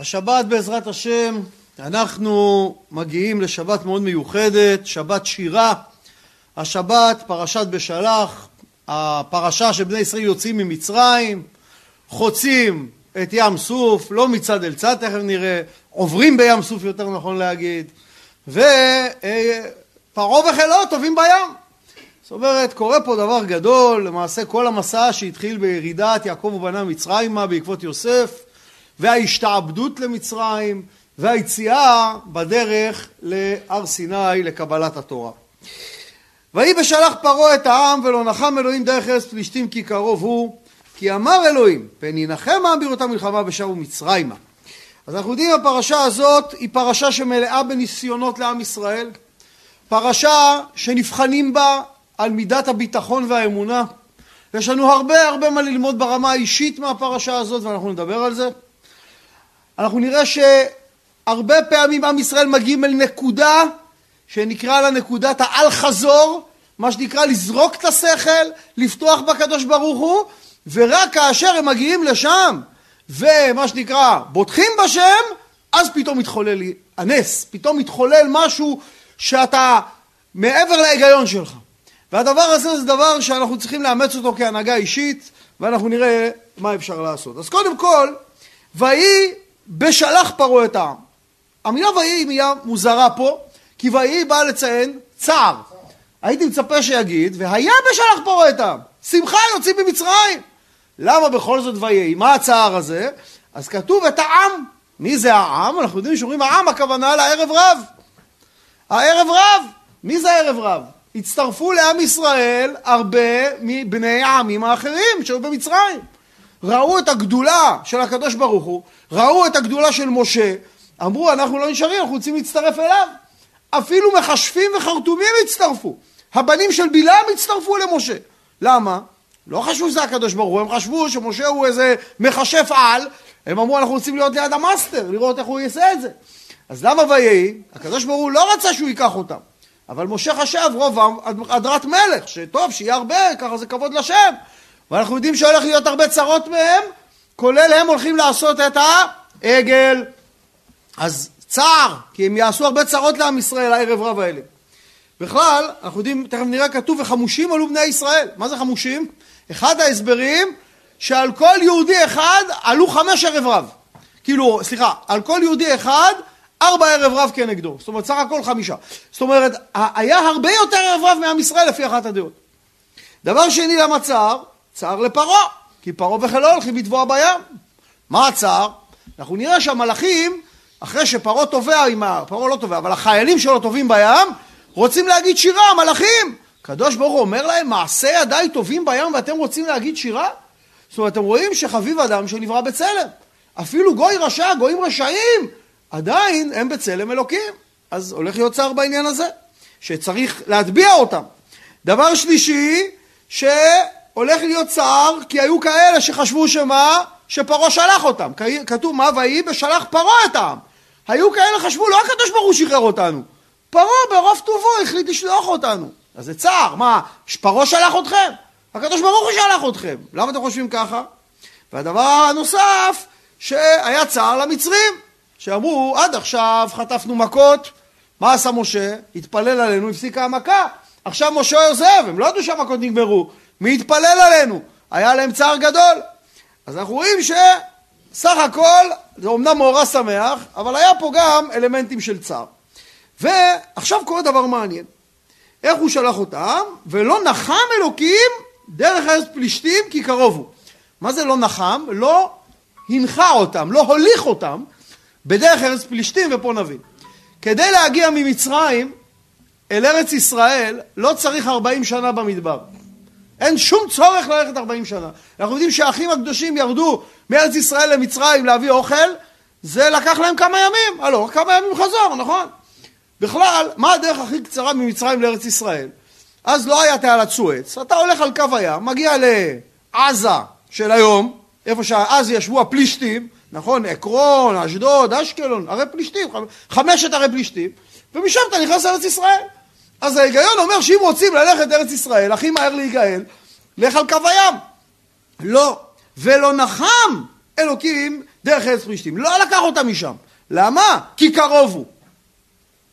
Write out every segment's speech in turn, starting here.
השבת בעזרת השם אנחנו מגיעים לשבת מאוד מיוחדת, שבת שירה, השבת פרשת בשלח, הפרשה שבני ישראל יוצאים ממצרים, חוצים את ים סוף, לא מצד אל צד תכף נראה, עוברים בים סוף יותר נכון להגיד, ופרעה וחילו טובים בים. זאת אומרת, קורה פה דבר גדול, למעשה כל המסע שהתחיל בירידת יעקב ובניו מצרימה בעקבות יוסף, וההשתעבדות למצרים והיציאה בדרך להר סיני לקבלת התורה. ויהי בשלח פרעה את העם ולא נחם אלוהים דרך ארץ פלישתים כי קרוב הוא כי אמר אלוהים פן ינחם העם בראותה מלחמה ושבו מצרימה. אז אנחנו יודעים הפרשה הזאת היא פרשה שמלאה בניסיונות לעם ישראל פרשה שנבחנים בה על מידת הביטחון והאמונה יש לנו הרבה הרבה מה ללמוד ברמה האישית מהפרשה הזאת ואנחנו נדבר על זה אנחנו נראה שהרבה פעמים עם ישראל מגיעים אל נקודה שנקרא לה נקודת האל חזור, מה שנקרא לזרוק את השכל, לפתוח בקדוש ברוך הוא, ורק כאשר הם מגיעים לשם ומה שנקרא בוטחים בשם, אז פתאום מתחולל הנס, פתאום מתחולל משהו שאתה מעבר להיגיון שלך. והדבר הזה זה דבר שאנחנו צריכים לאמץ אותו כהנהגה אישית, ואנחנו נראה מה אפשר לעשות. אז קודם כל, ויהי בשלח פרעה את העם. המילה ויהי היא מילה מוזרה פה, כי ויהי באה לציין צער. הייתי מצפה שיגיד, והיה בשלח פרעה את העם. שמחה יוצאים ממצרים. למה בכל זאת ויהי? מה הצער הזה? אז כתוב את העם. מי זה העם? אנחנו יודעים שאומרים העם הכוונה לערב רב. הערב רב. מי זה הערב רב? הצטרפו לעם ישראל הרבה מבני העמים האחרים שהיו במצרים. ראו את הגדולה של הקדוש ברוך הוא, ראו את הגדולה של משה, אמרו אנחנו לא נשארים, אנחנו רוצים להצטרף אליו. אפילו מכשפים וחרטומים הצטרפו. הבנים של בלעם הצטרפו למשה. למה? לא חשבו שזה הקדוש ברוך הוא, הם חשבו שמשה הוא איזה מכשף על, הם אמרו אנחנו רוצים להיות ליד המאסטר, לראות איך הוא יעשה את זה. אז למה ויהי? הקדוש ברוך הוא לא רצה שהוא ייקח אותם. אבל משה חשב רוב הדרת מלך, שטוב, שיהיה הרבה, ככה זה כבוד לשם. ואנחנו יודעים שהולך להיות הרבה צרות מהם, כולל הם הולכים לעשות את העגל. אז צער, כי הם יעשו הרבה צרות לעם ישראל הערב רב האלה. בכלל, אנחנו יודעים, תכף נראה כתוב, וחמושים עלו בני ישראל. מה זה חמושים? אחד ההסברים, שעל כל יהודי אחד עלו חמש ערב רב. כאילו, סליחה, על כל יהודי אחד, ארבע ערב רב כנגדו. זאת אומרת, סך הכל חמישה. זאת אומרת, היה הרבה יותר ערב רב מעם ישראל לפי אחת הדעות. דבר שני, למה? צער לפרעה, כי פרעה וחילו הולכים לטבוע בים. מה הצער? אנחנו נראה שהמלאכים, אחרי שפרעה טובע עם ה... פרעה לא טובע, אבל החיילים שלו טובעים בים, רוצים להגיד שירה, המלאכים. הקדוש ברוך הוא אומר להם, מעשה ידיי טובים בים ואתם רוצים להגיד שירה? זאת אומרת, אתם רואים שחביב אדם שנברא בצלם. אפילו גוי רשע, גויים רשעים, עדיין הם בצלם אלוקים. אז הולך להיות צער בעניין הזה, שצריך להטביע אותם. דבר שלישי, ש... הולך להיות צער כי היו כאלה שחשבו שמה? שפרעה שלח אותם. כתוב מה ויהי בשלח פרעה את העם. היו כאלה חשבו לא הקדוש ברוך הוא שחרר אותנו. פרעה ברוב טובו החליט לשלוח אותנו. אז זה צער. מה, פרעה שלח אתכם? הקדוש ברוך הוא שלח אתכם. למה אתם חושבים ככה? והדבר הנוסף, שהיה צער למצרים, שאמרו עד עכשיו חטפנו מכות, מה עשה משה? התפלל עלינו, הפסיקה המכה. עכשיו משה עוזב, הם לא ידעו שהמכות נגמרו. מי יתפלל עלינו? היה להם צער גדול. אז אנחנו רואים שסך הכל זה אומנם מאורע שמח, אבל היה פה גם אלמנטים של צער. ועכשיו קורה דבר מעניין. איך הוא שלח אותם? ולא נחם אלוקים דרך ארץ פלישתים כי קרוב הוא. מה זה לא נחם? לא הנחה אותם, לא הוליך אותם בדרך ארץ פלישתים, ופה נבין. כדי להגיע ממצרים אל ארץ ישראל לא צריך 40 שנה במדבר. אין שום צורך ללכת 40 שנה. אנחנו יודעים שהאחים הקדושים ירדו מארץ ישראל למצרים להביא אוכל, זה לקח להם כמה ימים. הלו, כמה ימים חזור, נכון? בכלל, מה הדרך הכי קצרה ממצרים לארץ ישראל? אז לא היה תעלת סואץ, אתה הולך על קו הים, מגיע לעזה של היום, איפה שאז ישבו הפלישתים, נכון? עקרון, אשדוד, אשקלון, ערי פלישתים, חמשת ערי פלישתים, ומשם אתה נכנס לארץ ישראל. אז ההיגיון אומר שאם רוצים ללכת לארץ ישראל, הכי מהר להיגאל, לך על קו הים. לא. ולא נחם אלוקים דרך ארץ פלישתים. לא לקח אותם משם. למה? כי קרוב הוא.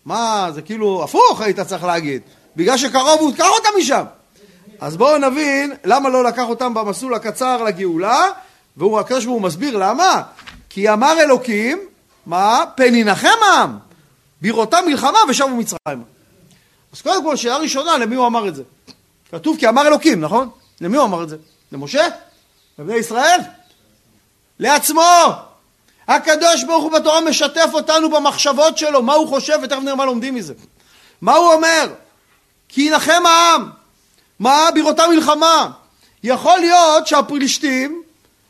מה, זה כאילו הפוך היית צריך להגיד. בגלל שקרוב הוא, קח אותם משם. אז בואו נבין למה לא לקח אותם במסלול הקצר לגאולה, והוא הקדוש ברוך מסביר למה. כי אמר אלוקים, מה? פן ינחם העם, בראותם מלחמה ושבו מצרימה. אז קודם כל, שאלה ראשונה, למי הוא אמר את זה? כתוב כי אמר אלוקים, נכון? למי הוא אמר את זה? למשה? לבני ישראל? לעצמו! הקדוש ברוך הוא בתורה משתף אותנו במחשבות שלו, מה הוא חושב, ותכף נראה מה לומדים מזה. מה הוא אומר? כי ינחם העם. מה? בראותה מלחמה. יכול להיות שהפלישתים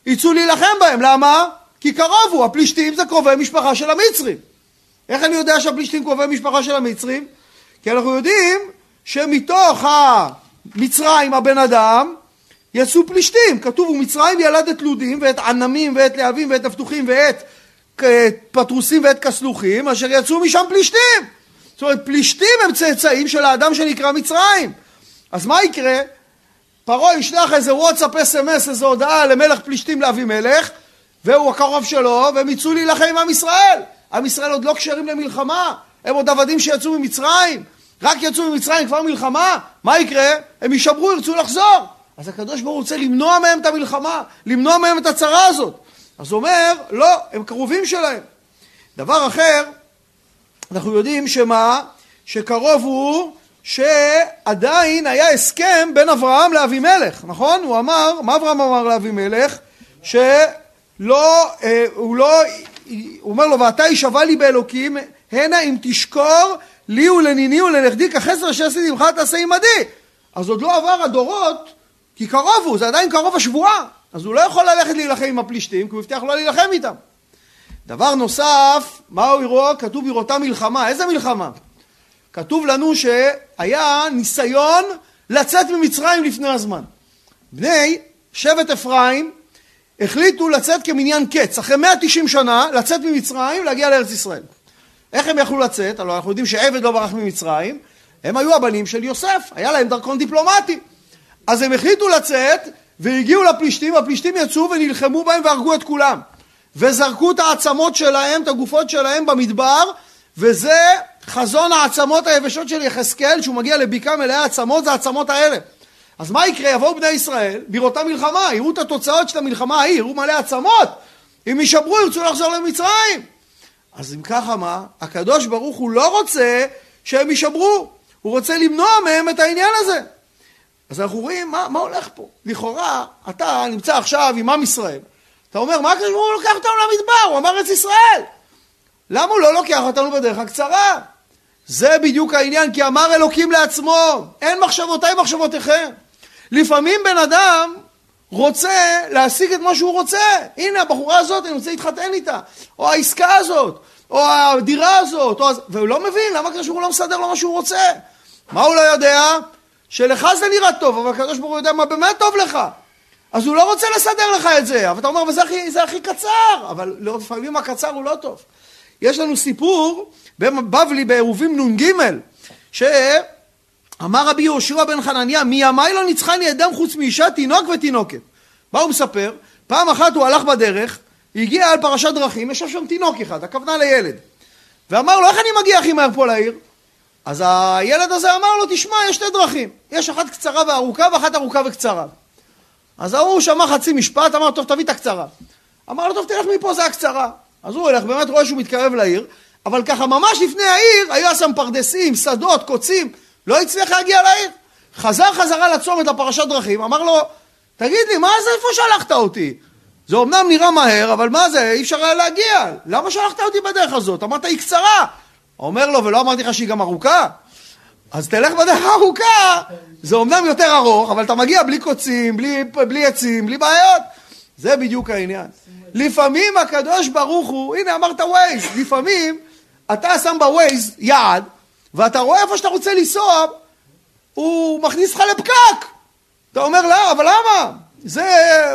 יצאו להילחם בהם, למה? כי קרוב הוא, הפלישתים זה קרובי משפחה של המצרים. איך אני יודע שהפלישתים קרובי משפחה של המצרים? כי אנחנו יודעים שמתוך המצרים הבן אדם יצאו פלישתים, כתוב ומצרים ילד את לודים ואת ענמים ואת להבים ואת נפתוחים ואת פטרוסים ואת כסלוחים אשר יצאו משם פלישתים. זאת אומרת פלישתים הם צאצאים של האדם שנקרא מצרים. אז מה יקרה? פרעה ישלח איזה וואטסאפ אס.אם.אס איזו הודעה למלך פלישתים לאבימלך והוא הקרוב שלו והם יצאו להילחם עם עם ישראל. עם ישראל עוד לא כשרים למלחמה. הם עוד עבדים שיצאו ממצרים רק יצאו ממצרים כבר מלחמה מה יקרה? הם יישברו ירצו לחזור אז הקדוש ברוך הוא רוצה למנוע מהם את המלחמה, למנוע מהם את הצרה הזאת. אז הוא אומר, לא, הם קרובים שלהם. דבר אחר, אנחנו יודעים שמה? שקרוב הוא שעדיין היה הסכם בין אברהם לאבימלך, נכון? הוא אמר, מה אברהם אמר לאבימלך? שלא, אה, הוא לא, הוא אומר לו, ואתה יישבע לי באלוקים, הנה אם תשקור לי ולניני ולנכדי כחסר אשר עשיתי ממך תעשה עמדי. אז עוד לא עבר הדורות כי קרוב הוא, זה עדיין קרוב השבועה. אז הוא לא יכול ללכת להילחם עם הפלישתים, כי הוא הבטיח לא להילחם איתם. דבר נוסף, מה הוא יראו? כתוב בראותה מלחמה. איזה מלחמה? כתוב לנו שהיה ניסיון לצאת ממצרים לפני הזמן. בני שבט אפרים החליטו לצאת כמניין קץ, אחרי 190 שנה לצאת ממצרים להגיע לארץ ישראל. איך הם יכלו לצאת? הלוא אנחנו יודעים שעבד לא ברח ממצרים, הם היו הבנים של יוסף, היה להם דרכון דיפלומטי. אז הם החליטו לצאת והגיעו לפלישתים, הפלישתים יצאו ונלחמו בהם והרגו את כולם. וזרקו את העצמות שלהם, את הגופות שלהם במדבר, וזה חזון העצמות היבשות של יחזקאל, שהוא מגיע לבקעה מלאה עצמות, זה העצמות האלה. אז מה יקרה? יבואו בני ישראל, בראותה מלחמה, יראו את התוצאות של המלחמה ההיא, יראו מלא עצמות. אם יישברו, ירצו לחזור למצרים. אז אם ככה מה? הקדוש ברוך הוא לא רוצה שהם יישברו, הוא רוצה למנוע מהם את העניין הזה. אז אנחנו רואים מה, מה הולך פה. לכאורה, אתה נמצא עכשיו עם עם ישראל. אתה אומר, מה הקדוש ברוך הוא לוקח אותנו למדבר? הוא אמר ארץ ישראל. למה הוא לא לוקח אותנו בדרך הקצרה? זה בדיוק העניין, כי אמר אלוקים לעצמו, אין מחשבותיי מחשבותיכם. לפעמים בן אדם רוצה להשיג את מה שהוא רוצה. הנה, הבחורה הזאת, אני רוצה להתחתן איתה. או העסקה הזאת, או הדירה הזאת, או... והוא לא מבין למה הקדוש ברוך הוא לא מסדר לו מה שהוא רוצה. מה הוא לא יודע? שלך זה נראה טוב, אבל הקדוש ברוך הוא יודע מה באמת טוב לך. אז הוא לא רוצה לסדר לך את זה, אבל אתה אומר, וזה הכי, זה הכי קצר, אבל לא, לפעמים הקצר הוא לא טוב. יש לנו סיפור בבבלי בעירובים נ"ג, שאמר רבי יהושע בן חנניה, מימיי לא ניצחני אדם חוץ מאישה, תינוק ותינוקת. מה הוא מספר? פעם אחת הוא הלך בדרך, הגיע על פרשת דרכים, ישב שם תינוק אחד, הכוונה לילד. ואמר לו, איך אני מגיע הכי מהר פה לעיר? אז הילד הזה אמר לו, תשמע, יש שתי דרכים. יש אחת קצרה וארוכה ואחת ארוכה וקצרה. אז ההוא שמע חצי משפט, אמר, טוב, תביא את הקצרה. אמר לו, טוב, תלך מפה, זה הקצרה. אז הוא הולך, באמת רואה שהוא מתקרב לעיר, אבל ככה ממש לפני העיר, היו שם פרדסים, שדות, קוצים, לא הצליח להגיע לעיר. חזר חזרה לצומת לפרשת דרכים, אמר לו, תגיד לי, מה זה, איפה שלחת אותי? זה אמנם נראה מהר, אבל מה זה, אי אפשר היה להגיע. למה שלחת אותי בדרך הזאת? אמרת, היא קצרה. אומר לו, ולא אמרתי לך שהיא גם ארוכה? אז תלך בדרך הארוכה, זה אומנם יותר ארוך, אבל אתה מגיע בלי קוצים, בלי, בלי עצים, בלי בעיות. זה בדיוק העניין. לפעמים הקדוש ברוך הוא, הנה אמרת ווייז, לפעמים אתה שם בווייז יעד, ואתה רואה איפה שאתה רוצה לנסוע, הוא מכניס אותך לפקק. אתה אומר, לא, אבל למה? זה,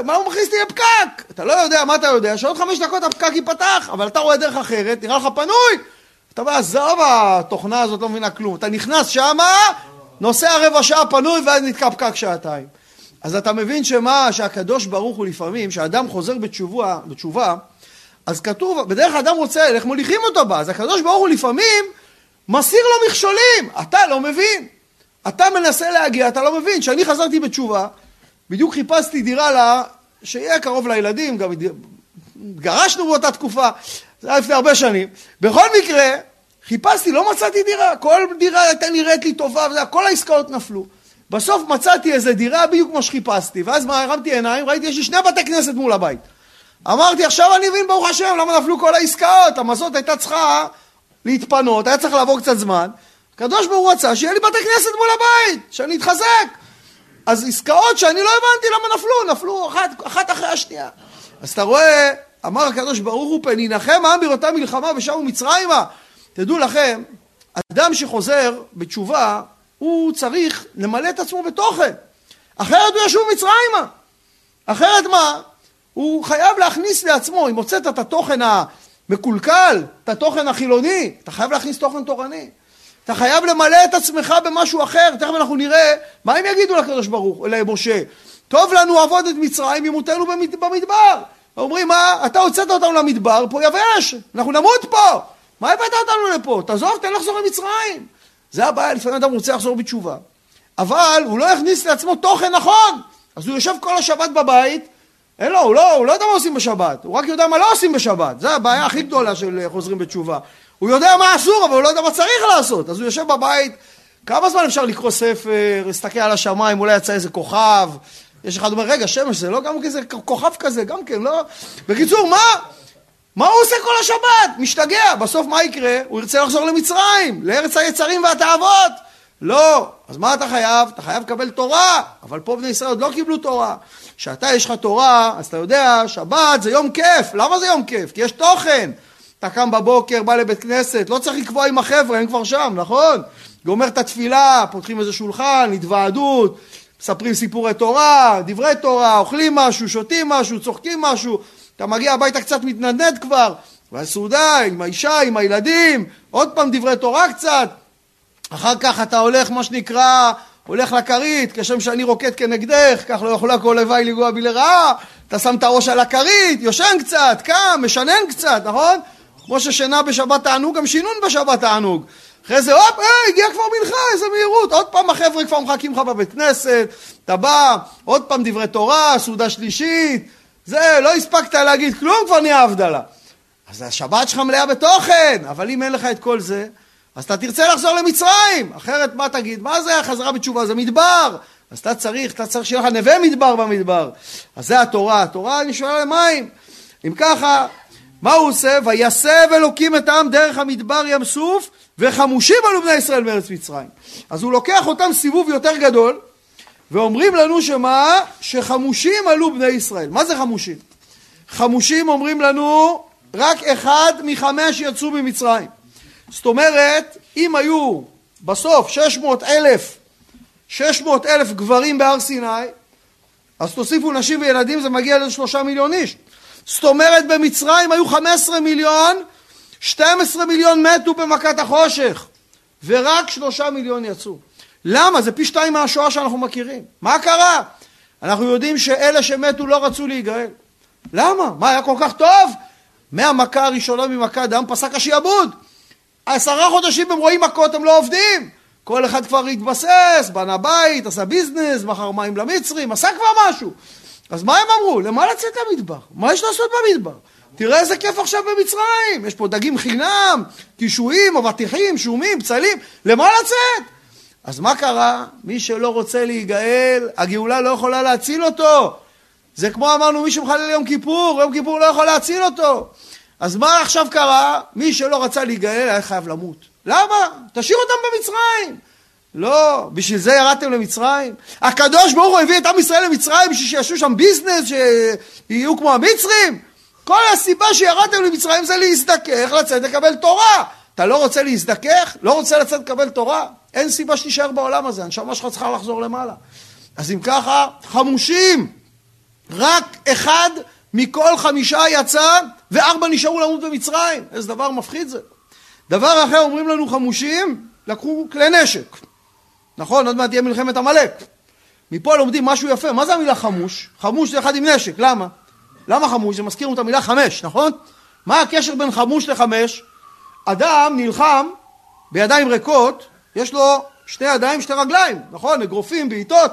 מה הוא מכניס אותי לפקק? אתה לא יודע, מה אתה יודע? שעוד חמש דקות הפקק ייפתח, אבל אתה רואה דרך אחרת, נראה לך פנוי. אתה אומר, עזוב, התוכנה הזאת לא מבינה כלום. אתה נכנס שמה, נוסע רבע שעה פנוי ואז נתקע פקק שעתיים. אז אתה מבין שמה, שהקדוש ברוך הוא לפעמים, כשאדם חוזר בתשובה, בתשובה, אז כתוב, בדרך אדם רוצה איך מוליכים אותו בה, אז הקדוש ברוך הוא לפעמים מסיר לו מכשולים, אתה לא מבין. אתה מנסה להגיע, אתה לא מבין. כשאני חזרתי בתשובה, בדיוק חיפשתי דירה לה, שיהיה קרוב לילדים, גם גרשנו באותה תקופה, זה היה לפני הרבה שנים. בכל מקרה, חיפשתי, לא מצאתי דירה, כל דירה הייתה נראית לי טובה, כל העסקאות נפלו. בסוף מצאתי איזה דירה בדיוק כמו שחיפשתי, ואז מה, הרמתי עיניים, ראיתי, יש לי שני בתי כנסת מול הבית. אמרתי, עכשיו אני מבין, ברוך השם, למה נפלו כל העסקאות? המזאת הייתה צריכה להתפנות, היה צריך לעבור קצת זמן. הקדוש ברוך הוא רצה שיהיה לי בתי כנסת מול הבית, שאני אתחזק. אז עסקאות שאני לא הבנתי למה נפלו, נפלו אחת, אחת אחרי השנייה. אז אתה רואה, אמר הקדוש ברוך הוא, פן ינחם העם בראותה מלחמה ושבו מצרימה. תדעו לכם, אדם שחוזר בתשובה, הוא צריך למלא את עצמו בתוכן. אחרת הוא ישוב מצרימה. אחרת מה? הוא חייב להכניס לעצמו, אם הוצאת את התוכן המקולקל, את התוכן החילוני, אתה חייב להכניס תוכן תורני. אתה חייב למלא את עצמך במשהו אחר, תכף אנחנו נראה מה הם יגידו לקדוש ברוך, למשה. טוב לנו עבוד את מצרים, ימותנו במדבר. אומרים, מה, אתה הוצאת אותנו למדבר, פה יבש, אנחנו נמות פה. מה הבאת אותנו לפה? תעזוב, תן לחזור למצרים. זה הבעיה, לפעמים אדם רוצה לחזור בתשובה. אבל הוא לא יכניס לעצמו תוכן נכון. אז הוא יושב כל השבת בבית, אין לו, הוא לא, הוא לא יודע מה עושים בשבת, הוא רק יודע מה לא עושים בשבת. זו הבעיה הכי גדולה של חוזרים בתשובה. הוא יודע מה אסור, אבל הוא לא יודע מה צריך לעשות. אז הוא יושב בבית, כמה זמן אפשר לקרוא ספר, להסתכל על השמיים, אולי יצא איזה כוכב. יש אחד אומר, רגע, שמש זה לא גם כזה כוכב כזה, גם כן, לא? בקיצור, מה? מה הוא עושה כל השבת? משתגע. בסוף מה יקרה? הוא ירצה לחזור למצרים, לארץ היצרים והתאוות. לא. אז מה אתה חייב? אתה חייב לקבל תורה. אבל פה בני ישראל עוד לא קיבלו תורה. כשאתה יש לך תורה, אז אתה יודע, שבת זה יום כיף. למה זה יום כיף? כי יש תוכן. אתה קם בבוקר, בא לבית כנסת, לא צריך לקבוע עם החבר'ה, הם כבר שם, נכון? גומר את התפילה, פותחים איזה שולחן, התוועדות, מספרים סיפורי תורה, דברי תורה, אוכלים משהו, שותים משהו, צוחקים משהו, אתה מגיע הביתה קצת מתנדנד כבר, והסעודה עם האישה, עם הילדים, עוד פעם דברי תורה קצת, אחר כך אתה הולך, מה שנקרא, הולך לכרית, כשם שאני רוקד כנגדך, כך לא יכולה כל לוואי לגוע בי לרעה, אתה שם את הראש על הכרית, יושן קצת, קם, משנן קצת, נכון? כמו ששינה בשבת תענוג, גם שינון בשבת תענוג. אחרי זה, הופ, אה, הגיע כבר מנחה, איזה מהירות. עוד פעם החבר'ה כבר מחכים לך בבית כנסת, אתה בא, עוד פעם דברי תורה, סעודה שלישית, זה, לא הספקת להגיד כלום, כבר נהיה הבדלה. אז השבת שלך מלאה בתוכן, אבל אם אין לך את כל זה, אז אתה תרצה לחזור למצרים. אחרת מה תגיד? מה זה החזרה בתשובה? זה מדבר. אז אתה צריך, אתה צריך שיהיה לך נווה מדבר במדבר. אז זה התורה. התורה נשארה למים. אם ככה, מה הוא עושה? ויסב אלוקים את העם דרך המדבר ים סוף וחמושים עלו בני ישראל מארץ מצרים. אז הוא לוקח אותם סיבוב יותר גדול ואומרים לנו שמה? שחמושים עלו בני ישראל. מה זה חמושים? חמושים אומרים לנו רק אחד מחמש יצאו ממצרים. זאת אומרת, אם היו בסוף 600 אלף, 600 אלף גברים בהר סיני, אז תוסיפו נשים וילדים, זה מגיע לשלושה מיליון איש. זאת אומרת במצרים היו 15 מיליון, 12 מיליון מתו במכת החושך, ורק שלושה מיליון יצאו. למה? זה פי שתיים מהשואה שאנחנו מכירים. מה קרה? אנחנו יודעים שאלה שמתו לא רצו להיגאל. למה? מה, היה כל כך טוב? מהמכה הראשונה ממכה דם פסק השיעבוד. עשרה חודשים הם רואים מכות, הם לא עובדים. כל אחד כבר התבסס, בנה בית, עשה ביזנס, מכר מים למצרים, עשה כבר משהו. אז מה הם אמרו? למה לצאת למדבר? מה יש לעשות במדבר? תראה איזה כיף עכשיו במצרים, יש פה דגים חינם, קישואים, אבטיחים, שומים, פצלים, למה לצאת? אז מה קרה? מי שלא רוצה להיגאל, הגאולה לא יכולה להציל אותו. זה כמו אמרנו, מי שמחלל יום כיפור, יום כיפור לא יכול להציל אותו. אז מה עכשיו קרה? מי שלא רצה להיגאל היה חייב למות. למה? תשאיר אותם במצרים. לא, בשביל זה ירדתם למצרים? הקדוש ברוך הוא הביא את עם ישראל למצרים בשביל שיעשו שם ביזנס, שיהיו כמו המצרים? כל הסיבה שירדתם למצרים זה להזדכך, לצאת לקבל תורה. אתה לא רוצה להזדכך? לא רוצה לצאת לקבל תורה? אין סיבה שתישאר בעולם הזה, הנשמה שלך צריכה לחזור למעלה. אז אם ככה, חמושים. רק אחד מכל חמישה יצא, וארבע נשארו למות במצרים. איזה דבר מפחיד זה. דבר אחר, אומרים לנו חמושים, לקחו כלי נשק. נכון? עוד מעט תהיה מלחמת עמלק. מפה לומדים משהו יפה. מה זה המילה חמוש? חמוש זה אחד עם נשק, למה? למה חמוש? זה מזכיר לנו את המילה חמש, נכון? מה הקשר בין חמוש לחמש? אדם נלחם בידיים ריקות, יש לו שתי ידיים, שתי רגליים, נכון? אגרופים, בעיטות,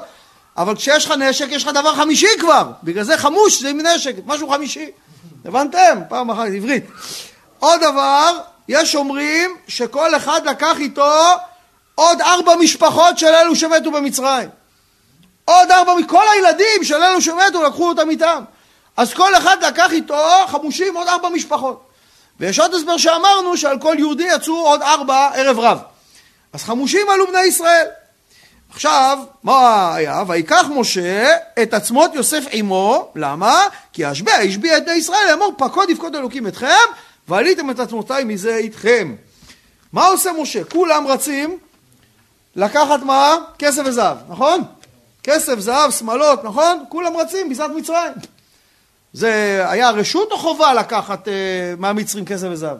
אבל כשיש לך נשק, יש לך דבר חמישי כבר. בגלל זה חמוש זה עם נשק, משהו חמישי. הבנתם? פעם אחת עברית. עוד דבר, יש אומרים שכל אחד לקח איתו עוד ארבע משפחות של אלו שמתו במצרים. עוד ארבע, מכל הילדים של אלו שמתו לקחו אותם איתם. אז כל אחד לקח איתו חמושים עוד ארבע משפחות. ויש עוד הסבר שאמרנו שעל כל יהודי יצאו עוד ארבע ערב רב. אז חמושים עלו בני ישראל. עכשיו, מה היה? ויקח משה את עצמות יוסף עמו, למה? כי השבע השביע את בני ישראל לאמור פקוד יפקוד אלוקים אתכם ועליתם את עצמותיי מזה איתכם. מה עושה משה? כולם רצים לקחת מה? כסף וזהב, נכון? כסף, זהב, שמאלות, נכון? כולם רצים, ביזת מצרים. זה היה רשות או חובה לקחת uh, מהמצרים כסף וזהב?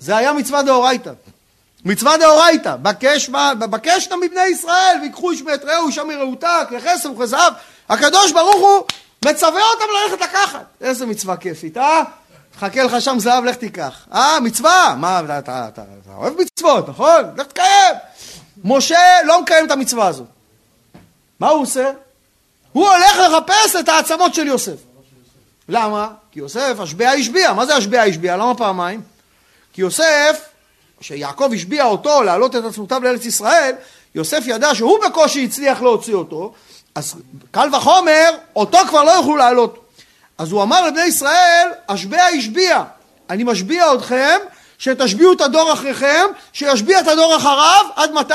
זה היה מצווה דאורייתא. מצווה דאורייתא, בקש, בקש מבני ישראל ויקחו איש מאת רעהו אישה מרעותה, כלי חסר וכזהב. הקדוש ברוך הוא מצווה אותם ללכת לקחת. איזה מצווה כיפית, אה? חכה לך שם זהב, לך תיקח. אה, מצווה? מה, אתה, אתה, אתה, אתה אוהב מצוות, נכון? לך תקיים. משה לא מקיים את המצווה הזאת. מה הוא עושה? הוא הולך לחפש את העצמות של יוסף. למה? כי יוסף השביע השביע. מה זה השביע השביע? למה פעמיים? כי יוסף, כשיעקב השביע אותו להעלות את עצמותיו לארץ ישראל, יוסף ידע שהוא בקושי הצליח להוציא אותו, אז קל וחומר, אותו כבר לא יוכלו להעלות. אז הוא אמר לבני ישראל, השביע השביע, אני משביע אתכם, שתשביעו את הדור אחריכם, שישביע את הדור אחריו, עד מתי?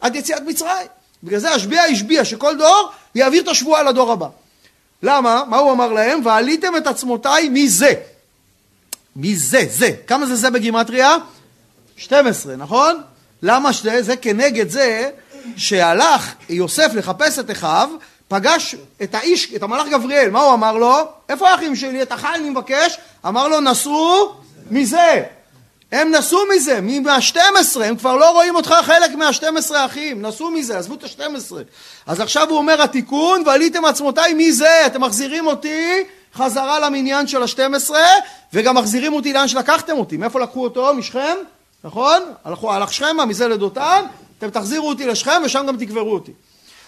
עד יציאת מצרים. בגלל זה השביע השביע, שכל דור יעביר את השבועה לדור הבא. למה? מה הוא אמר להם? ועליתם את עצמותיי מזה. מזה, זה. כמה זה זה בגימטריה? 12, נכון? למה שתי? זה כנגד זה שהלך יוסף לחפש את אחיו, פגש את האיש, את המלאך גבריאל, מה הוא אמר לו? איפה האחים שלי? את החי אני מבקש. אמר לו, נסעו מזה. הם נסעו מזה, מה-12, הם כבר לא רואים אותך חלק מה-12 אחים, נסעו מזה, עזבו את ה-12. אז עכשיו הוא אומר התיקון, ועליתם עצמותיי מזה, אתם מחזירים אותי חזרה למניין של ה-12, וגם מחזירים אותי לאן שלקחתם אותי. מאיפה לקחו אותו? משכם, נכון? הלכו, הלך שכמה, מזה לדותן, אתם תחזירו אותי לשכם ושם גם תקברו אותי.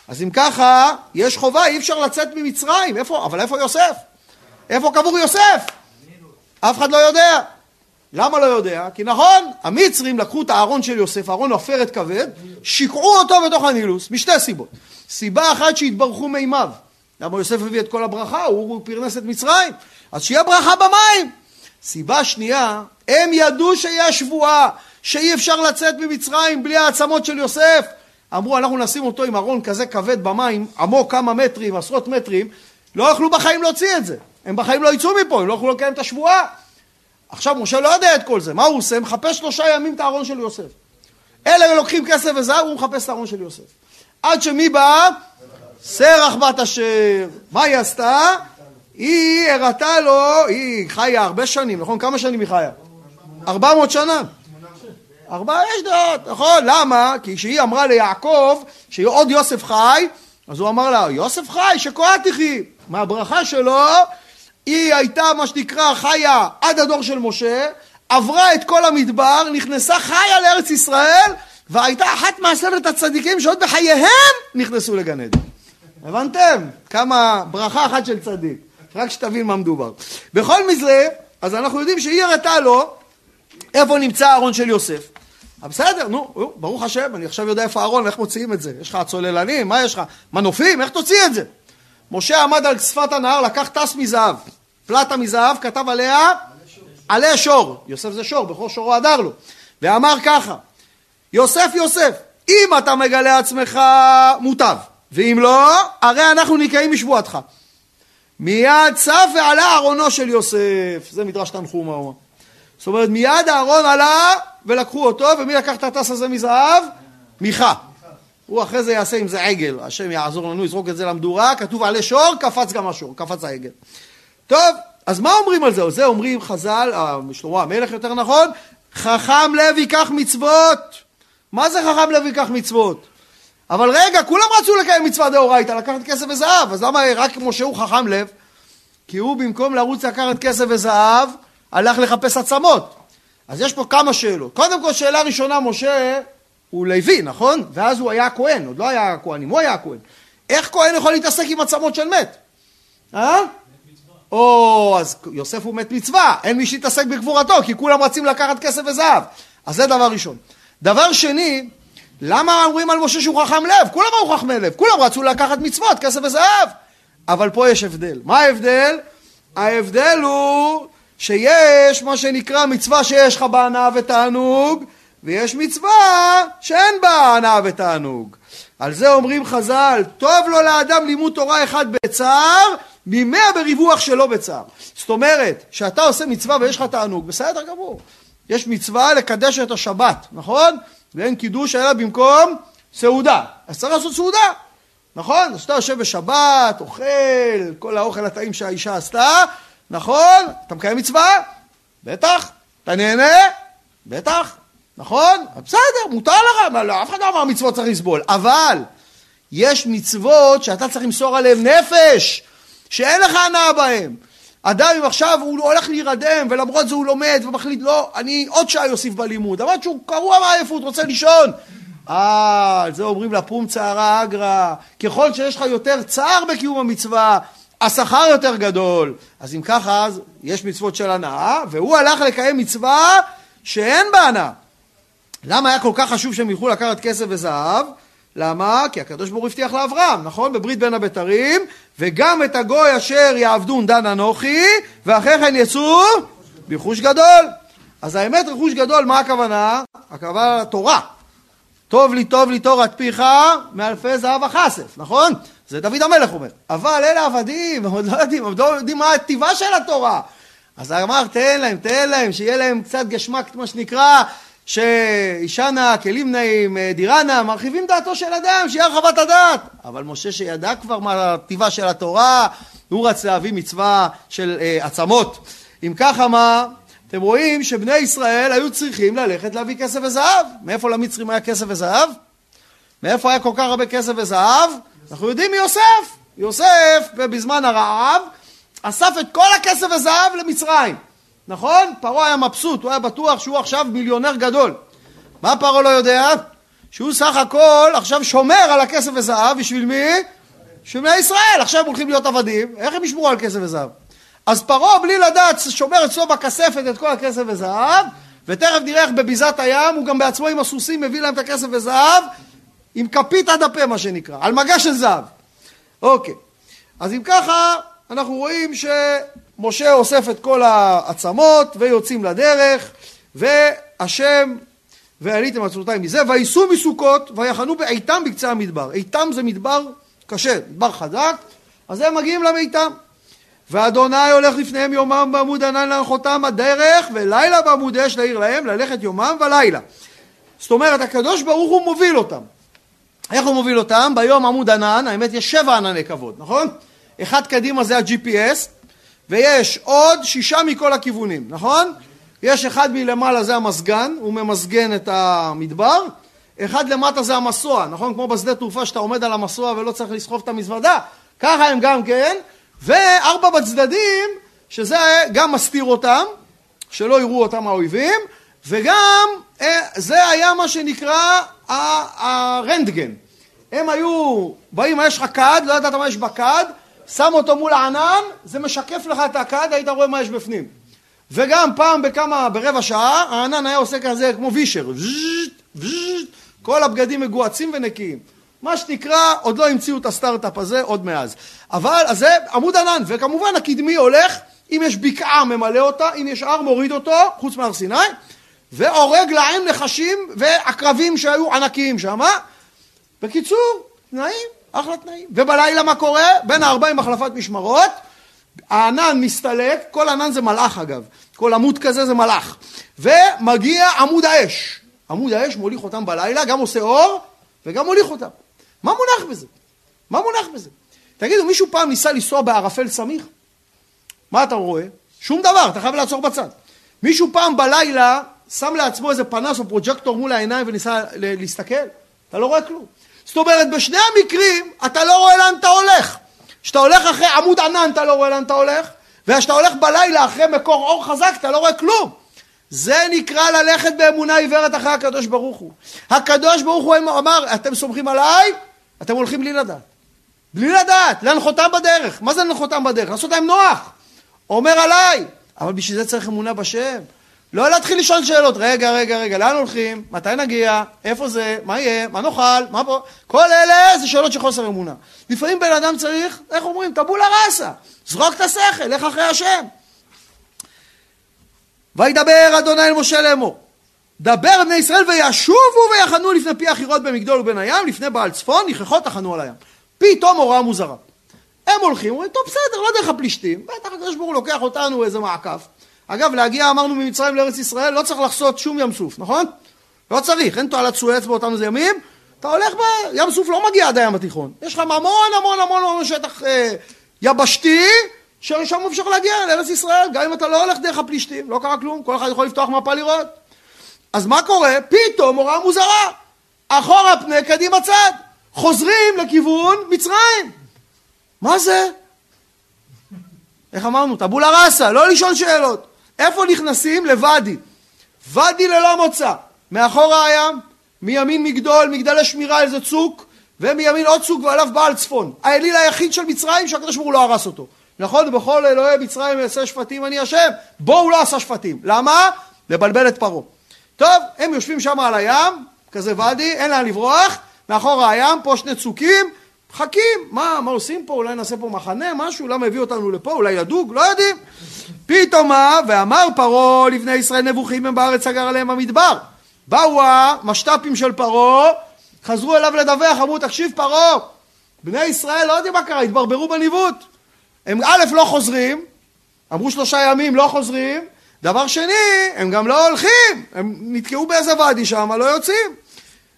אז אם ככה, יש חובה, אי אפשר לצאת ממצרים. איפה? אבל איפה יוסף? איפה קבור יוסף? אף אחד לא יודע. למה לא יודע? כי נכון, המצרים לקחו את הארון של יוסף, ארון עופרת כבד, שיקעו אותו בתוך הנילוס, משתי סיבות. סיבה אחת שהתברכו מימיו. למה יוסף הביא את כל הברכה? הוא פרנס את מצרים. אז שיהיה ברכה במים. סיבה שנייה, הם ידעו שיש שבועה, שאי אפשר לצאת ממצרים בלי העצמות של יוסף. אמרו, אנחנו נשים אותו עם ארון כזה כבד במים, עמוק כמה מטרים, עשרות מטרים, לא יוכלו בחיים להוציא את זה. הם בחיים לא יצאו מפה, הם לא יוכלו לקיים את השבועה. עכשיו משה לא יודע את כל זה, מה הוא עושה? מחפש שלושה ימים את הארון של יוסף. אלה לוקחים כסף וזהב, הוא מחפש את הארון של יוסף. עד שמי בא? סרח בת אשר. מה היא עשתה? היא הראתה לו, היא חיה הרבה שנים, נכון? כמה שנים היא חיה? ארבע מאות שנה. ארבע יש דעות, נכון? למה? כי כשהיא אמרה ליעקב שעוד יוסף חי, אז הוא אמר לה, יוסף חי, שכוה תחי. מהברכה שלו היא הייתה מה שנקרא חיה עד הדור של משה, עברה את כל המדבר, נכנסה חיה לארץ ישראל, והייתה אחת מעשרת הצדיקים שעוד בחייהם נכנסו לגן עדן. הבנתם? כמה ברכה אחת של צדיק. רק שתבין מה מדובר. בכל מקרה, אז אנחנו יודעים שהיא הראתה לו איפה נמצא הארון של יוסף. בסדר, נו, ברוך השם, אני עכשיו יודע איפה הארון, איך מוציאים את זה? יש לך צוללנים? מה יש לך? מנופים? איך תוציא את זה? משה עמד על שפת הנהר, לקח טס מזהב, פלטה מזהב, כתב עליה עלי שור. יוסף זה שור, בכור שורו הדר לו. ואמר ככה, יוסף יוסף, אם אתה מגלה עצמך מוטב, ואם לא, הרי אנחנו נקיים משבועתך. מיד צף ועלה ארונו של יוסף, זה מדרש תנחומה. זאת אומרת, מיד הארון עלה ולקחו אותו, ומי לקח את הטס הזה מזהב? מיכה. הוא אחרי זה יעשה עם זה עגל, השם יעזור לנו, יזרוק את זה למדורה, כתוב עלי שור, קפץ גם השור, קפץ העגל. טוב, אז מה אומרים על זה? זה אומרים חז"ל, אה, שלמה המלך יותר נכון, חכם לב ייקח מצוות. מה זה חכם לב ייקח מצוות? אבל רגע, כולם רצו לקיים מצווה דאורייתא, לקחת כסף וזהב, אז למה רק משה הוא חכם לב? כי הוא במקום לרוץ לקחת כסף וזהב, הלך לחפש עצמות. אז יש פה כמה שאלות. קודם כל, שאלה ראשונה, משה הוא לוי, נכון? ואז הוא היה כהן, עוד לא היה כהנים, הוא היה כהן. איך כהן יכול להתעסק עם עצמות של מת? אה? או, אז יוסף הוא מת מצווה, אין מי שיתעסק בגבורתו, כי כולם רצים לקחת כסף וזהב. אז זה דבר ראשון. דבר שני, למה אומרים על משה שהוא חכם לב? כולם היו חכמי לב, כולם רצו לקחת מצוות, כסף וזהב. אבל פה יש הבדל. מה ההבדל? ההבדל הוא שיש מה שנקרא מצווה שיש לך בה הנאה ותענוג, ויש מצווה שאין בה הנאה ותענוג. על זה אומרים חז"ל, טוב לו לאדם לימוד תורה אחד בצער, ממאה בריווח שלא בצער. זאת אומרת, שאתה עושה מצווה ויש לך תענוג, בסדר גמור. יש מצווה לקדש את השבת, נכון? ואין קידוש אלא במקום סעודה. אז צריך לעשות סעודה, נכון? אז אתה יושב בשבת, אוכל, כל האוכל הטעים שהאישה עשתה, נכון? אתה מקיים מצווה? בטח. אתה נהנה? בטח. נכון? בסדר, מותר לך, לא, אף אחד לא אמר מצוות צריך לסבול. אבל יש מצוות שאתה צריך למסור עליהן נפש, שאין לך הנאה בהן. אדם אם עכשיו הוא הולך להירדם ולמרות זה הוא לומד ומחליט לא, אני עוד שעה יוסיף בלימוד, אמרת שהוא קרוע מעייפות, רוצה לישון. אה, על זה אומרים לפום צערה אגרא, ככל שיש לך יותר צער בקיום המצווה, השכר יותר גדול. אז אם ככה, אז יש מצוות של הנאה, והוא הלך לקיים מצווה שאין בה הנאה. למה היה כל כך חשוב שהם ילכו לקחת כסף וזהב? למה? כי הקדוש ברוך הוא הבטיח לאברהם, נכון? בברית בין הבתרים, וגם את הגוי אשר יעבדון דן אנוכי, ואחרי כן יצאו ברכוש גדול. אז האמת רכוש גדול, מה הכוונה? הכוונה לתורה. טוב לי, טוב לי תורת פיך, מאלפי זהב הכסף, נכון? זה דוד המלך אומר. אבל אלה עבדים, הם עוד לא יודעים, הם לא יודעים מה הטיבה של התורה. אז אמר, תן להם, תן להם, שיהיה להם קצת גשמק, מה שנקרא, שאישנה, כלים נעים, אה, דירנה, מרחיבים דעתו של אדם, שיהיה הרחבת הדעת. אבל משה שידע כבר מה הטיבה של התורה, הוא רץ להביא מצווה של אה, עצמות. אם ככה מה, אתם רואים שבני ישראל היו צריכים ללכת להביא כסף וזהב. מאיפה למצרים היה כסף וזהב? מאיפה היה כל כך הרבה כסף וזהב? אנחנו יודעים מיוסף. יוסף בזמן הרעב אסף את כל הכסף וזהב למצרים. נכון? פרעה היה מבסוט, הוא היה בטוח שהוא עכשיו מיליונר גדול. מה פרעה לא יודע? שהוא סך הכל עכשיו שומר על הכסף וזהב, בשביל מי? בשביל בני ישראל, עכשיו הם הולכים להיות עבדים, איך הם ישמרו על כסף וזהב? אז פרעה בלי לדעת שומר אצלו בכספת את כל הכסף וזהב, ותכף נראה איך בביזת הים הוא גם בעצמו עם הסוסים מביא להם את הכסף וזהב, עם כפית עד הפה מה שנקרא, על מגע של זהב. אוקיי, אז אם ככה אנחנו רואים ש... משה אוסף את כל העצמות ויוצאים לדרך והשם ועליתם עצמותיים מזה וייסעו מסוכות ויחנו בעיתם בקצה המדבר עיתם זה מדבר קשה, מדבר חזק אז הם מגיעים למיתם ואדוני הולך לפניהם יומם בעמוד ענן להנחותם הדרך ולילה בעמוד אש להעיר להם ללכת יומם ולילה זאת אומרת הקדוש ברוך הוא מוביל אותם איך הוא מוביל אותם? ביום עמוד ענן, האמת יש שבע ענני כבוד, נכון? אחד קדימה זה ה-GPS, ויש עוד שישה מכל הכיוונים, נכון? יש אחד מלמעלה זה המזגן, הוא ממזגן את המדבר, אחד למטה זה המסוע, נכון? כמו בשדה תעופה שאתה עומד על המסוע ולא צריך לסחוב את המזוודה, ככה הם גם כן, וארבע בצדדים, שזה גם מסתיר אותם, שלא יראו אותם האויבים, וגם אה, זה היה מה שנקרא הרנטגן. הם היו, באים, יש לך כד, לא ידעת מה יש בכד, שם אותו מול הענן, זה משקף לך את הכד, היית רואה מה יש בפנים. וגם פעם בכמה, ברבע שעה, הענן היה עושה כזה כמו וישר, כל הבגדים מגועצים ונקיים. מה שנקרא, עוד לא המציאו את הסטארט-אפ הזה, עוד מאז. אבל, אז זה עמוד ענן, וכמובן הקדמי הולך, אם יש בקעה ממלא אותה, אם יש הר מוריד אותו, חוץ מהר סיני, והורג להם נחשים ועקרבים שהיו ענקיים שם. בקיצור, תנאים. אחלה תנאים. ובלילה מה קורה? בין הארבעים החלפת משמרות, הענן מסתלק, כל ענן זה מלאך אגב, כל עמוד כזה זה מלאך, ומגיע עמוד האש. עמוד האש מוליך אותם בלילה, גם עושה אור וגם מוליך אותם. מה מונח בזה? מה מונח בזה? תגידו, מישהו פעם ניסה לנסוע בערפל סמיך? מה אתה רואה? שום דבר, אתה חייב לעצור בצד. מישהו פעם בלילה שם לעצמו איזה פנס או פרוג'קטור מול העיניים וניסה להסתכל? אתה לא רואה כלום. זאת אומרת, בשני המקרים אתה לא רואה לאן אתה הולך. כשאתה הולך אחרי עמוד ענן אתה לא רואה לאן אתה הולך, וכשאתה הולך בלילה אחרי מקור אור חזק אתה לא רואה כלום. זה נקרא ללכת באמונה עיוורת אחרי הקדוש ברוך הוא. הקדוש ברוך הוא אמר, אתם סומכים עליי? אתם הולכים בלי לדעת. בלי לדעת, להנחותם בדרך. מה זה להנחותם בדרך? לעשות להם נוח. אומר עליי. אבל בשביל זה צריך אמונה בשם. לא להתחיל לשאול שאלות, רגע, רגע, רגע, לאן הולכים? מתי נגיע? איפה זה? מה יהיה? מה נאכל? מה פה? כל אלה זה שאלות של חוסר אמונה. לפעמים בן אדם צריך, איך אומרים? טבולה ראסה. זרוק את השכל, לך אחרי השם. וידבר אדוני אל משה לאמור. דבר בני ישראל וישובו ויחנו לפני פי החירות במגדול ובין הים, לפני בעל צפון, נכרחות תחנו על הים. פתאום הוראה מוזרה. הם הולכים, אומרים, טוב בסדר, לא דרך הפלישתים, בטח הקדוש ברוך הוא לוקח אותנו איזה מעקף. אגב, להגיע, אמרנו, ממצרים לארץ ישראל, לא צריך לחסות שום ים סוף, נכון? לא צריך, אין תועלת סואץ באותם ימים, אתה הולך ב... ים סוף לא מגיע עד הים התיכון. יש לך המון המון המון המון שטח אה, יבשתי, ששם אפשר להגיע לארץ ישראל, גם אם אתה לא הולך דרך הפלישתים, לא קרה כלום, כל אחד יכול לפתוח מפה לראות. אז מה קורה? פתאום הוראה מוזרה. אחורה פנה, קדימה צד. חוזרים לכיוון מצרים. מה זה? איך אמרנו? טבולה ראסה, לא לשאול שאלות. איפה נכנסים? לוואדי. ואדי ללא מוצא. מאחורה הים, מימין מגדול, מגדלי שמירה, איזה צוק, ומימין עוד צוק ועליו בעל צפון. האליל היחיד של מצרים שהקדוש ברוך הוא לא הרס אותו. נכון? בכל אלוהי מצרים יעשה שפטים אני השם. בו הוא לא עשה שפטים. למה? לבלבל את פרעה. טוב, הם יושבים שם על הים, כזה ואדי, אין לאן לברוח, מאחורה הים, פה שני צוקים, מחכים, מה, מה עושים פה, אולי נעשה פה מחנה, משהו, למה הביא אותנו לפה, אולי ידוג, לא יודעים. פתאום מה, ואמר פרעה לבני ישראל נבוכים הם בארץ סגר עליהם המדבר. באו המשת"פים של פרעה, חזרו אליו לדווח, אמרו, תקשיב פרעה, בני ישראל לא יודעים מה קרה, התברברו בניווט. הם א' לא חוזרים, אמרו שלושה ימים לא חוזרים, דבר שני, הם גם לא הולכים, הם נתקעו באיזה ואדי שם, לא יוצאים.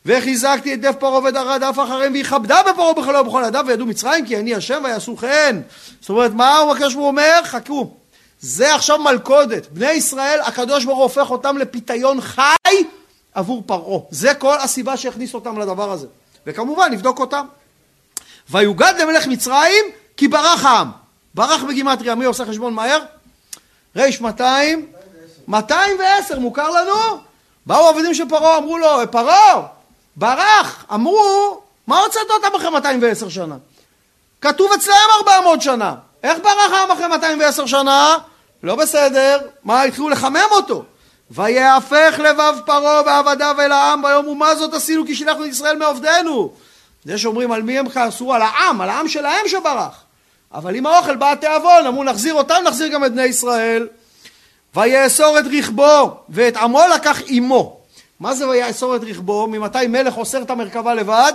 וחיזקתי את דף פרעה ודרדף אחריהם ויכבדה בפרעה בחלו ובכל ידיו וידעו מצרים כי אני השם ויעשו כן. זאת אומרת, מה הוא הקדוש ברוך הוא אומר? חכו. זה עכשיו מלכודת. בני ישראל, הקדוש ברוך הוא הופך אותם לפיתיון חי עבור פרעה. זה כל הסיבה שהכניס אותם לדבר הזה. וכמובן, נבדוק אותם. ויוגד למלך מצרים כי ברח העם. ברח בגימטריה, מי עושה חשבון מהר? ריש 200, 210 מוכר לנו? באו עבדים של פרעה, אמרו לו, פרעה, ברח, אמרו, מה הוצאת אותם אחרי 210 שנה? כתוב אצלם 400 שנה. איך ברח העם אחרי 210 שנה? לא בסדר. מה, התחילו לחמם אותו. ויהפך לבב פרעה ועבדיו אל העם ביום ומה זאת עשינו כי שילחנו את ישראל מעובדנו. זה שאומרים על מי הם כעסו? על העם, על העם שלהם שברח. אבל עם האוכל בא התיאבון, אמרו נחזיר אותם, נחזיר גם את בני ישראל. ויאסור את רכבו ואת עמו לקח עמו. מה זה ויאסור את רכבו? ממתי מלך אוסר את המרכבה לבד?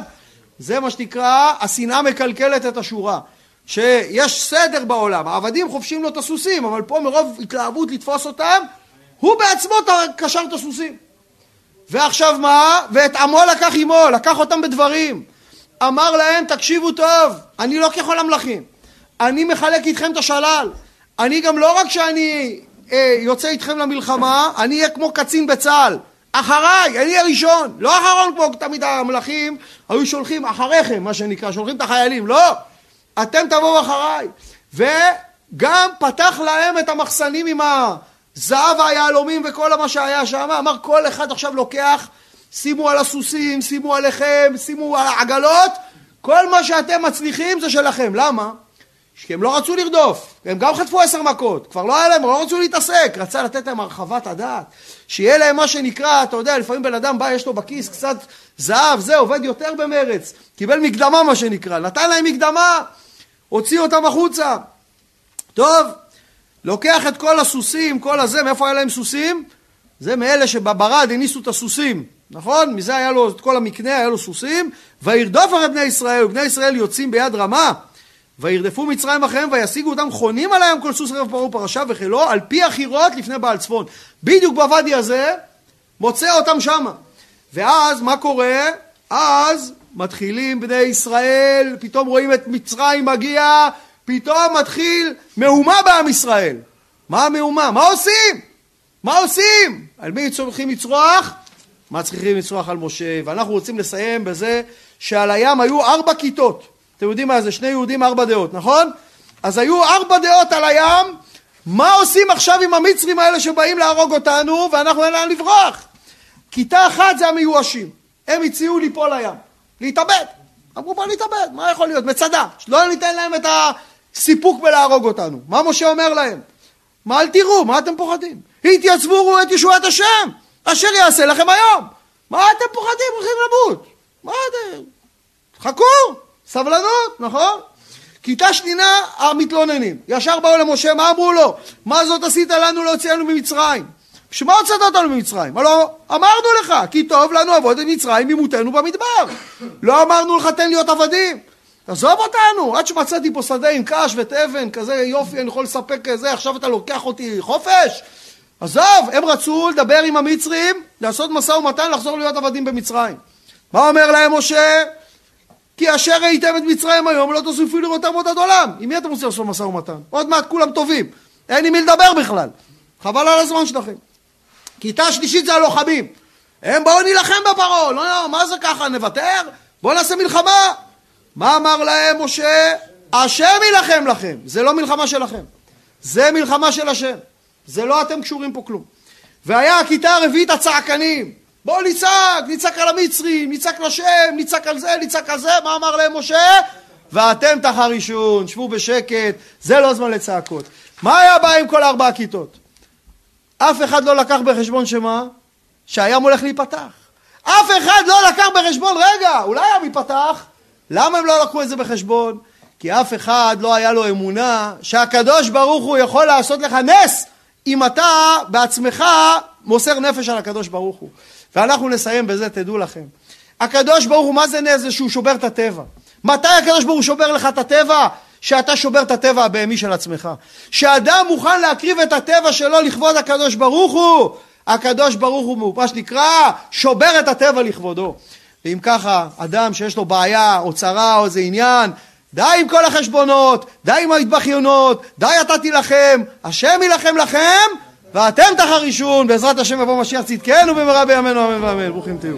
זה מה שנקרא, השנאה מקלקלת את השורה. שיש סדר בעולם, העבדים חופשים לו את הסוסים, אבל פה מרוב התלהבות לתפוס אותם, הוא בעצמו קשר את הסוסים. ועכשיו מה? ואת עמו לקח עמו, לקח אותם בדברים. אמר להם, תקשיבו טוב, אני לא ככל המלכים, אני מחלק איתכם את השלל. אני גם לא רק שאני אה, יוצא איתכם למלחמה, אני אהיה כמו קצין בצה"ל. אחריי, אני הראשון, לא אחרון כמו תמיד המלכים היו שולחים אחריכם, מה שנקרא, שולחים את החיילים, לא, אתם תבואו אחריי. וגם פתח להם את המחסנים עם הזהב והיהלומים וכל מה שהיה שם, אמר כל אחד עכשיו לוקח, שימו על הסוסים, שימו עליכם, שימו על העגלות, כל מה שאתם מצליחים זה שלכם, למה? כי הם לא רצו לרדוף, הם גם חטפו עשר מכות, כבר לא היה להם, לא רצו להתעסק, רצה לתת להם הרחבת הדעת, שיהיה להם מה שנקרא, אתה יודע, לפעמים בן אדם בא, יש לו בכיס קצת זהב, זה עובד יותר במרץ, קיבל מקדמה מה שנקרא, נתן להם מקדמה, הוציא אותם החוצה. טוב, לוקח את כל הסוסים, כל הזה, מאיפה היה להם סוסים? זה מאלה שבברד הניסו את הסוסים, נכון? מזה היה לו את כל המקנה, היה לו סוסים, וירדוף אחרי בני ישראל, ובני ישראל יוצאים ביד רמה. וירדפו מצרים אחריהם וישיגו אותם חונים על הים כל סוס רב פרעה ופרשה וחילו על פי החירות לפני בעל צפון. בדיוק בוואדי הזה מוצא אותם שמה. ואז מה קורה? אז מתחילים בני ישראל, פתאום רואים את מצרים מגיע, פתאום מתחיל מהומה בעם ישראל. מה המהומה? מה עושים? מה עושים? על מי צריכים לצרוח? מה צריכים לצרוח על משה? ואנחנו רוצים לסיים בזה שעל הים היו ארבע כיתות. אתם יודעים מה זה? שני יהודים ארבע דעות, נכון? אז היו ארבע דעות על הים, מה עושים עכשיו עם המצרים האלה שבאים להרוג אותנו ואנחנו אין לאן לברוח? כיתה אחת זה המיואשים. הם הציעו ליפול לים, להתאבד. אמרו בוא נתאבד, מה יכול להיות? מצדה. לא ניתן להם את הסיפוק בלהרוג אותנו. מה משה אומר להם? מה אל תראו, מה אתם פוחדים? התייצבו ראו את ישועת השם, אשר יעשה לכם היום. מה אתם פוחדים? הולכים למות. מה אתם? חכו, סבלנות, נכון? כיתה שנייה המתלוננים, ישר באו למשה, מה אמרו לו? מה זאת עשית לנו להוציאנו ממצרים? בשביל מה הוצאת אותנו ממצרים? הלא אמרנו לך, כי טוב לנו עבוד את מצרים ממותנו במדבר. לא אמרנו לך תן להיות עבדים. עזוב אותנו, עד שמצאתי פה שדה עם קש ותבן, כזה יופי, אני יכול לספק כזה, עכשיו אתה לוקח אותי חופש? עזוב, הם רצו לדבר עם המצרים, לעשות משא ומתן, לחזור להיות עבדים במצרים. מה אומר להם משה? כי אשר ראיתם את מצרים היום, לא תוסיפו לראותם עוד עד עולם. עם מי אתם רוצים לעשות משא ומתן? עוד מעט כולם טובים. אין עם מי לדבר בכלל. חבל על הזמן שלכם. כיתה שלישית זה הלוחמים. הם באו נילחם בפרעה. לא, לא, מה זה ככה, נוותר? בואו נעשה מלחמה. מה אמר להם משה? השם יילחם לכם. זה לא מלחמה שלכם. זה מלחמה של השם. זה לא אתם קשורים פה כלום. והיה הכיתה הרביעית הצעקנים. בואו נצעק, נצעק על המצרים, נצעק לשם, נצעק על זה, נצעק על זה, מה אמר להם משה? ואתם תחרישון, שבו בשקט, זה לא זמן לצעקות. מה היה הבעיה עם כל ארבע הכיתות? אף אחד לא לקח בחשבון שמה? שהים הולך להיפתח. אף אחד לא לקח בחשבון, רגע, אולי הים ייפתח? למה הם לא לקחו את זה בחשבון? כי אף אחד לא היה לו אמונה שהקדוש ברוך הוא יכול לעשות לך נס אם אתה בעצמך מוסר נפש על הקדוש ברוך הוא. ואנחנו נסיים בזה, תדעו לכם. הקדוש ברוך הוא, מה זה נס? זה שהוא שובר את הטבע. מתי הקדוש ברוך הוא שובר לך את הטבע? שאתה שובר את הטבע הבהמי של עצמך. שאדם מוכן להקריב את הטבע שלו לכבוד הקדוש ברוך הוא. הקדוש ברוך הוא, מה שנקרא, שובר את הטבע לכבודו. ואם ככה, אדם שיש לו בעיה או צרה או איזה עניין, די עם כל החשבונות, די עם ההתבכיונות, די אתה תילחם, השם יילחם לכם ואתם תחרישון, בעזרת השם יבוא משיח צדקנו במהרה בימינו אמן ואמן, ברוכים תהיו.